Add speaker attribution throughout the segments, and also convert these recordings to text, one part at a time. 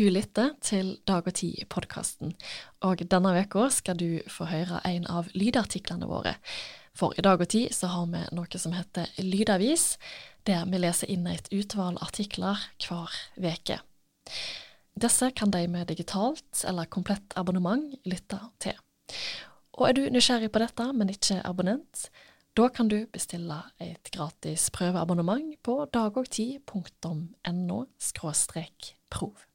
Speaker 1: Du lytter til Dag og Tid-podkasten, og denne uka skal du få høre en av lydartiklene våre. For i Dag og Tid så har vi noe som heter Lydavis, der vi leser inn et utvalg artikler hver veke. Disse kan de med digitalt eller komplett abonnement lytte til. Og er du nysgjerrig på dette, men ikke abonnent, da kan du bestille et gratis prøveabonnement på dagogtid.no prov.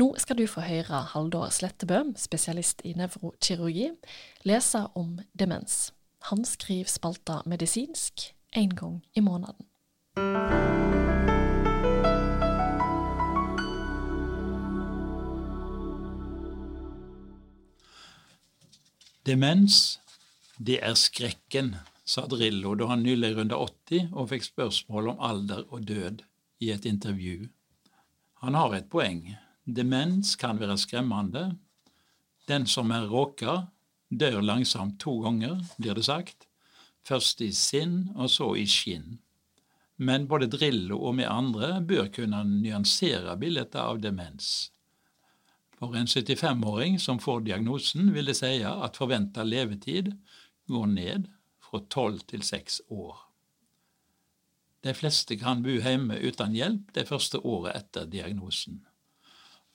Speaker 1: Nå skal du få høre Haldor Slettebø, spesialist i nevrokirurgi, lese om demens. Han skriver spalta Medisinsk én gang i måneden.
Speaker 2: Demens, det er skrekken, sa Drillo da han nylig runda 80 og fikk spørsmål om alder og død i et intervju. Han har et poeng. Demens kan være skremmende. Den som er råka, dør langsomt to ganger, blir det sagt. Først i sinn og så i skinn. Men både Drillo og vi andre bør kunne nyansere bildet av demens. For en 75-åring som får diagnosen, vil det si at forventa levetid går ned fra 12 til 6 år. De fleste kan bo hjemme uten hjelp det første året etter diagnosen.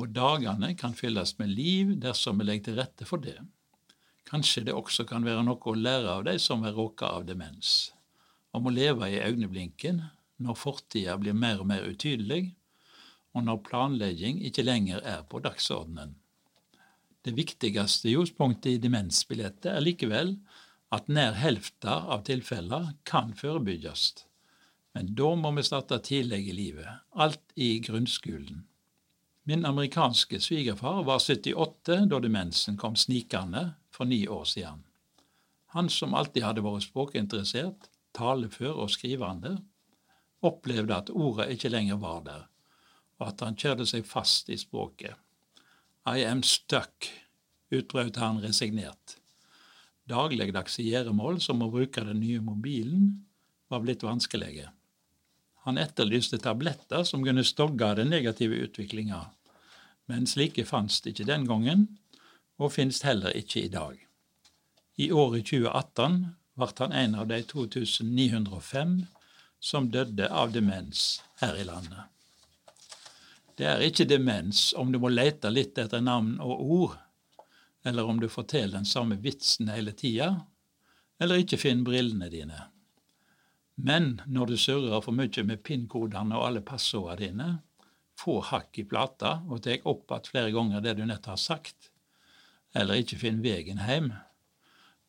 Speaker 2: Og dagene kan fylles med liv dersom vi legger til rette for det. Kanskje det også kan være noe å lære av de som er råka av demens. Om å leve i øyeblinken når fortida blir mer og mer utydelig, og når planlegging ikke lenger er på dagsordenen. Det viktigste ljospunktet i demensbillettet er likevel at nær helfta av tilfeller kan forebygges. Men da må vi starte tidlig i livet, alt i grunnskolen. Min amerikanske svigerfar var 78 da demensen kom snikende for ni år siden. Han som alltid hadde vært språkinteressert, talefør og skrivende, opplevde at ordet ikke lenger var der, og at han kjørte seg fast i språket. I am stuck, utbrøt han resignert. Dagligdagse gjøremål, som å bruke den nye mobilen, var blitt vanskelige. Han etterlyste tabletter som kunne stogge den negative utviklinga, men slike fantes ikke den gangen, og finnes heller ikke i dag. I året 2018 ble han en av de 2905 som døde av demens her i landet. Det er ikke demens om du må lete litt etter navn og ord, eller om du forteller den samme vitsen hele tida, eller ikke finner brillene dine. Men når du surrer for mye med PIN-kodene og alle passordene dine, får hakk i plata og tar opp igjen flere ganger det du nett har sagt, eller ikke finner veien hjem,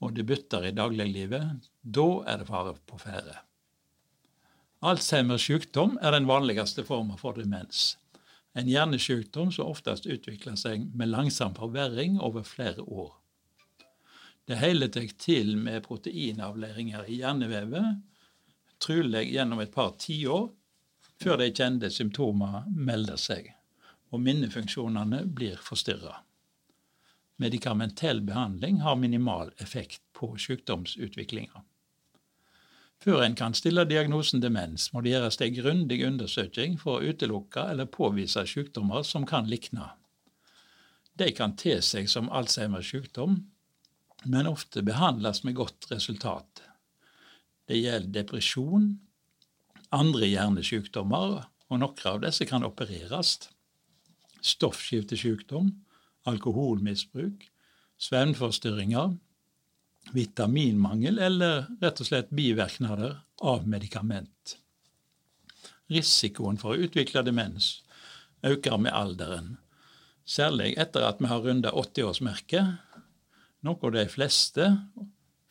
Speaker 2: og det bytter i dagliglivet, da er det fare på ferde. Alzheimers sykdom er den vanligste formen for demens en hjernesykdom som oftest utvikler seg med langsom forverring over flere år. Det hele tar til med proteinavleiringer i hjernevevet, trolig gjennom et par tiår, før de kjente symptomer melder seg, og minnefunksjonene blir forstyrra. Medikamentell behandling har minimal effekt på sykdomsutviklinga. Før en kan stille diagnosen demens, må det gjøres en grundig undersøking for å utelukke eller påvise sykdommer som kan likne. De kan te seg som Alzheimers sykdom, men ofte behandles med godt resultat. Det gjelder depresjon, andre hjernesykdommer, og noen av disse kan opereres. Stoffskiftesykdom, alkoholmisbruk, svevnforstyrringer, vitaminmangel eller rett og slett bivirkninger av medikament. Risikoen for å utvikle demens øker med alderen, særlig etter at vi har runda 80-årsmerket, noe de fleste,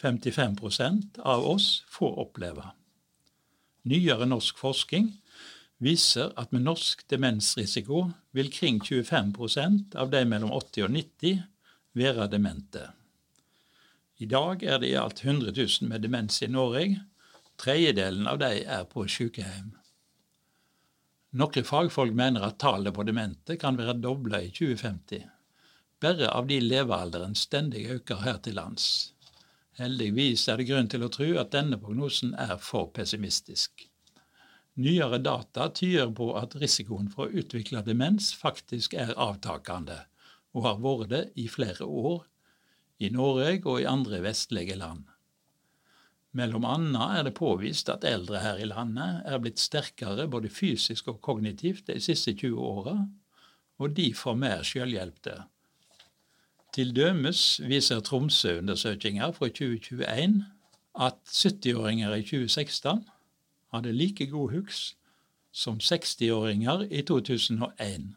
Speaker 2: 55% av oss, får oppleve. Nyere norsk forskning viser at med norsk demensrisiko vil kring 25% av de mellom 80 og 90 være demente. I dag er det i alt 100 000 med demens i Norge. Tredjedelen av de er på sykehjem. Noen fagfolk mener at tallet på demente kan være dobla i 2050, bare av de levealderen stendig øker her til lands. Heldigvis er det grunn til å tro at denne prognosen er for pessimistisk. Nyere data tyder på at risikoen for å utvikle demens faktisk er avtakende, og har vært det i flere år, i Norge og i andre vestlige land. Mellom annet er det påvist at eldre her i landet er blitt sterkere både fysisk og kognitivt de siste 20 åra, og de får mer selvhjelp. Til dømes viser Tromsø-undersøkelser fra 2021 at 70-åringer i 2016 hadde like god huks som 60-åringer i 2001.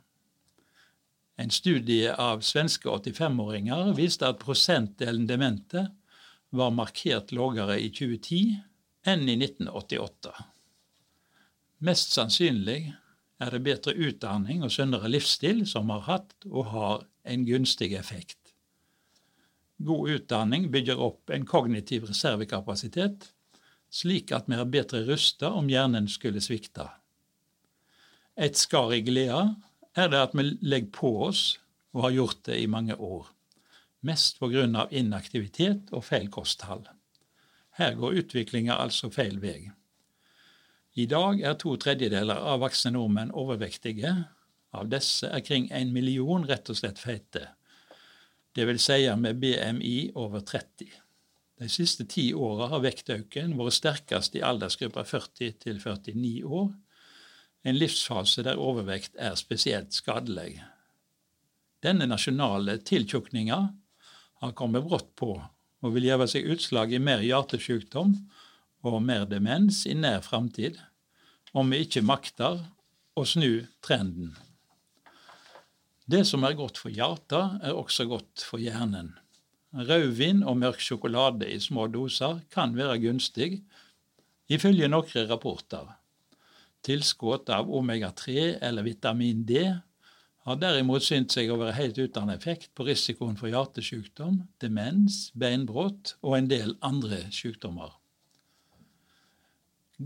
Speaker 2: En studie av svenske 85-åringer viste at prosentdelen demente var markert lavere i 2010 enn i 1988. Mest sannsynlig er det bedre utdanning og sunnere livsstil som har hatt og har en gunstig effekt. God utdanning bygger opp en kognitiv reservekapasitet slik at vi er bedre rusta om hjernen skulle svikte. Et skar i gleda er det at vi legger på oss, og har gjort det i mange år, mest av inaktivitet og feil kosthold. Her går utviklinga altså feil vei. I dag er to tredjedeler av voksne nordmenn overvektige. Av disse er kring en million rett og slett feite, vil si med BMI over 30. De siste ti åra har vektøkningen vært sterkest i aldersgruppa 40 til 49 år, en livsfase der overvekt er spesielt skadelig. Denne nasjonale tiltjukninga har kommet brått på og vil gjøre seg utslag i mer hjertesykdom og mer demens i nær framtid, om vi ikke makter å snu trenden. Det som er godt for hjertet, er også godt for hjernen. Rødvin og mørk sjokolade i små doser kan være gunstig, ifølge noen rapporter. Tilskudd av omega-3 eller vitamin D har derimot synt seg å være helt uten effekt på risikoen for hjertesykdom, demens, beinbrudd og en del andre sykdommer.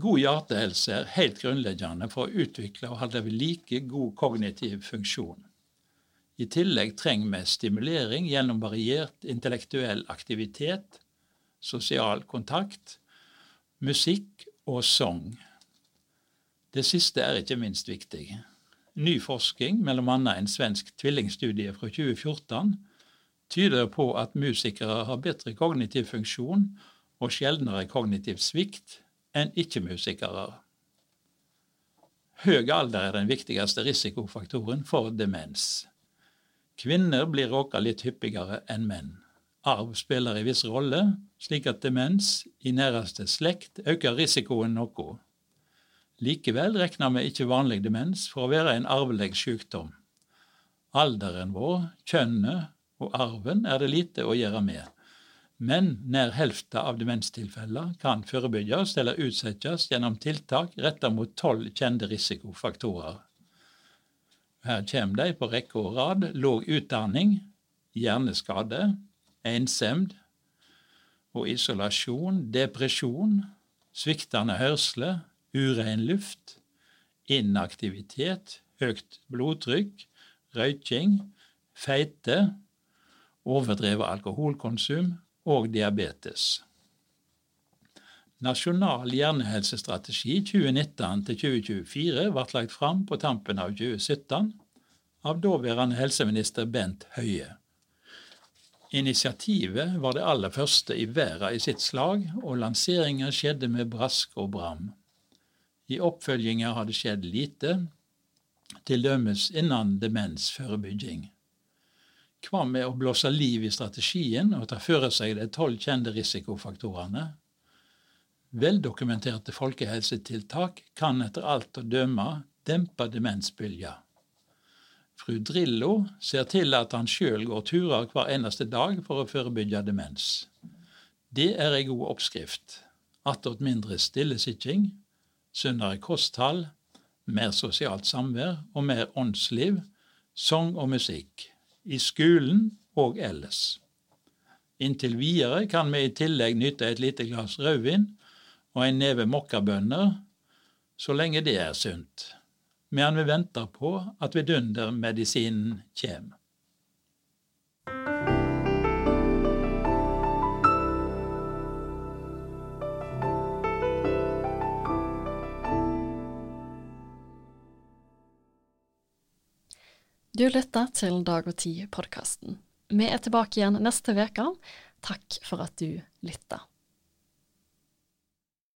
Speaker 2: God hjertehelse er helt grunnleggende for å utvikle og holde ved like god kognitiv funksjon. I tillegg trenger vi stimulering gjennom variert intellektuell aktivitet, sosial kontakt, musikk og sang. Det siste er ikke minst viktig. Ny forskning, bl.a. en svensk tvillingstudie fra 2014, tyder på at musikere har bedre kognitiv funksjon og sjeldnere kognitiv svikt enn ikke-musikere. Høy alder er den viktigste risikofaktoren for demens. Kvinner blir råka litt hyppigere enn menn. Arv spiller en viss rolle, slik at demens i næreste slekt øker risikoen noe. Likevel regner vi ikke vanlig demens for å være en arvelig sykdom. Alderen vår, kjønnet og arven er det lite å gjøre med, men nær helfta av demenstilfeller kan forebygges eller utsettes gjennom tiltak rettet mot tolv kjente risikofaktorer. Her kommer de på rekke og rad. Låg utdanning, hjerneskade, ensemd og isolasjon, depresjon, sviktende hørsle, urein luft, inaktivitet, høyt blodtrykk, røyking, feite, overdrevet alkoholkonsum og diabetes. Nasjonal hjernehelsestrategi 2019-2024 ble lagt fram på tampen av 2017 av daværende helseminister Bent Høie. Initiativet var det aller første i verden i sitt slag, og lanseringen skjedde med brask og bram. I oppfølginga har det skjedd lite, til dømes innen demensforebygging. Hva med å blåse liv i strategien og ta for seg de tolv kjente risikofaktorene Veldokumenterte folkehelsetiltak kan etter alt å dømme dempe demensbølger. Fru Drillo ser til at han sjøl går turer hver eneste dag for å forebygge demens. Det er ei god oppskrift. Attåt mindre stillesitting, sunnere kosthold, mer sosialt samvær og mer åndsliv, sang og musikk. I skolen og ellers. Inntil videre kan vi i tillegg nyte et lite glass rødvin og en neve mokkabønner, så lenge det er sunt, medan vi venter på at vidundermedisinen kjem.
Speaker 1: Du lytter til Dag og Tid-podkasten. Vi er tilbake igjen neste uke. Takk for at du lytter.